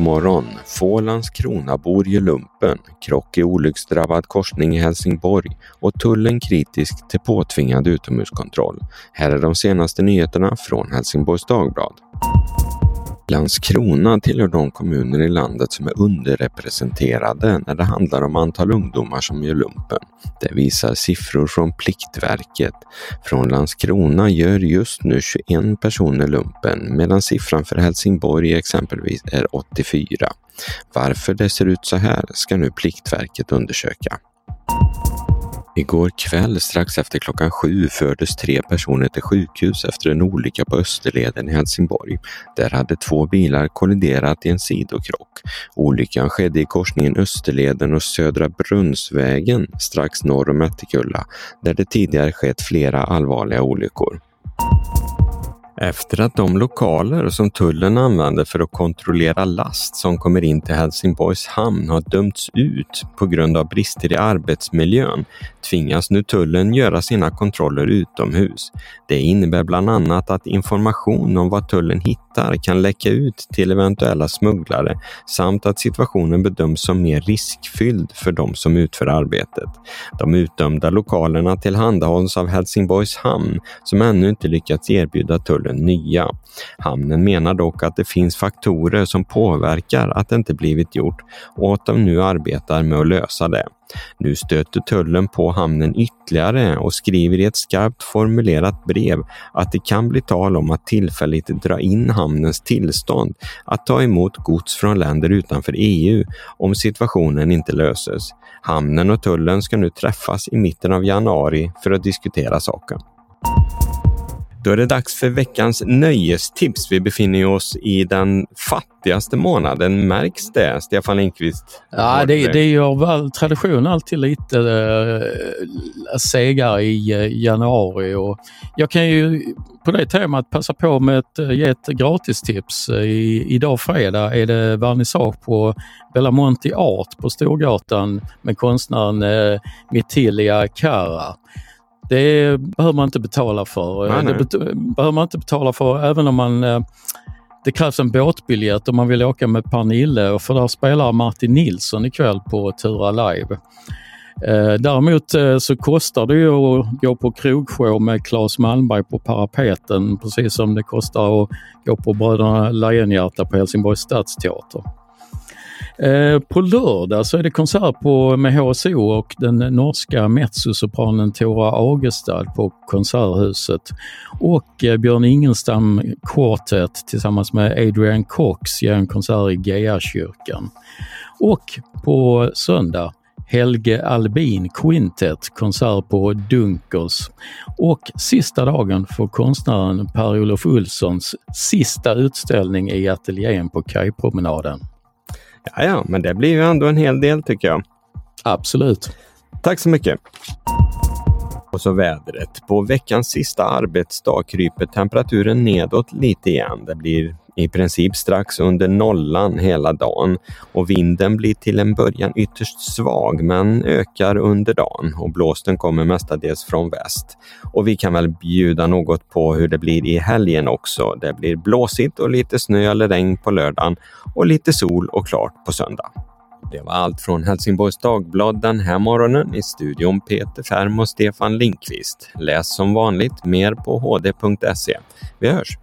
God morgon! Få Landskronabor gör lumpen, krock i olycksdrabbad korsning i Helsingborg och tullen kritisk till påtvingad utomhuskontroll. Här är de senaste nyheterna från Helsingborgs Dagblad. Landskrona tillhör de kommuner i landet som är underrepresenterade när det handlar om antal ungdomar som gör lumpen. Det visar siffror från Pliktverket. Från Landskrona gör just nu 21 personer lumpen medan siffran för Helsingborg exempelvis är 84. Varför det ser ut så här ska nu Pliktverket undersöka. Igår kväll strax efter klockan sju fördes tre personer till sjukhus efter en olycka på Österleden i Helsingborg. Där hade två bilar kolliderat i en sidokrock. Olyckan skedde i korsningen Österleden och Södra Brunnsvägen strax norr om Ättikulla, där det tidigare skett flera allvarliga olyckor. Efter att de lokaler som tullen använder för att kontrollera last som kommer in till Helsingborgs hamn har dömts ut på grund av brister i arbetsmiljön tvingas nu tullen göra sina kontroller utomhus. Det innebär bland annat att information om vad tullen hittar kan läcka ut till eventuella smugglare samt att situationen bedöms som mer riskfylld för de som utför arbetet. De utdömda lokalerna tillhandahålls av Helsingborgs hamn som ännu inte lyckats erbjuda tullen nya. Hamnen menar dock att det finns faktorer som påverkar att det inte blivit gjort och att de nu arbetar med att lösa det. Nu stöter tullen på hamnen ytterligare och skriver i ett skarpt formulerat brev att det kan bli tal om att tillfälligt dra in hamnens tillstånd att ta emot gods från länder utanför EU om situationen inte löses. Hamnen och tullen ska nu träffas i mitten av januari för att diskutera saken. Då är det dags för veckans nöjestips. Vi befinner oss i den fattigaste månaden. Märks det, Stefan Lindqvist? Ja, det, det gör väl tradition alltid lite äh, segare i äh, januari. Och jag kan ju på det temat passa på med att äh, ge ett gratistips. I, idag fredag är det vernissage på Bellamonti Art på Storgatan med konstnären äh, Mittilia Kara. Det behöver man inte betala för. Nej, nej. Det behöver man inte betala för även om man eh, det krävs en båtbiljett om man vill åka med Pernille och för där spelar Martin Nilsson ikväll på Tura Live. Eh, däremot eh, så kostar det ju att gå på krogshow med Claes Malmberg på Parapeten precis som det kostar att gå på Bröderna Lejonhjärta på Helsingborgs stadsteater. Eh, på lördag så är det konsert på, med HSO och den norska mezzosopranen Tora Agestad på Konserthuset. Och eh, Björn Ingelstam Quartet tillsammans med Adrian Cox ger en konsert i GA-kyrkan. Och på söndag Helge Albin Quintet konsert på Dunkers. Och sista dagen för konstnären Per-Olof Olssons sista utställning i ateljén på Kajpromenaden. Ja, ja, men det blir ju ändå en hel del tycker jag. Absolut. Tack så mycket. Och så vädret. På veckans sista arbetsdag kryper temperaturen nedåt lite igen. Det blir i princip strax under nollan hela dagen och vinden blir till en början ytterst svag men ökar under dagen och blåsten kommer mestadels från väst. Och vi kan väl bjuda något på hur det blir i helgen också. Det blir blåsigt och lite snö eller regn på lördagen och lite sol och klart på söndag. Det var allt från Helsingborgs Dagblad den här morgonen. I studion Peter Färm och Stefan Linkvist. Läs som vanligt mer på hd.se. Vi hörs!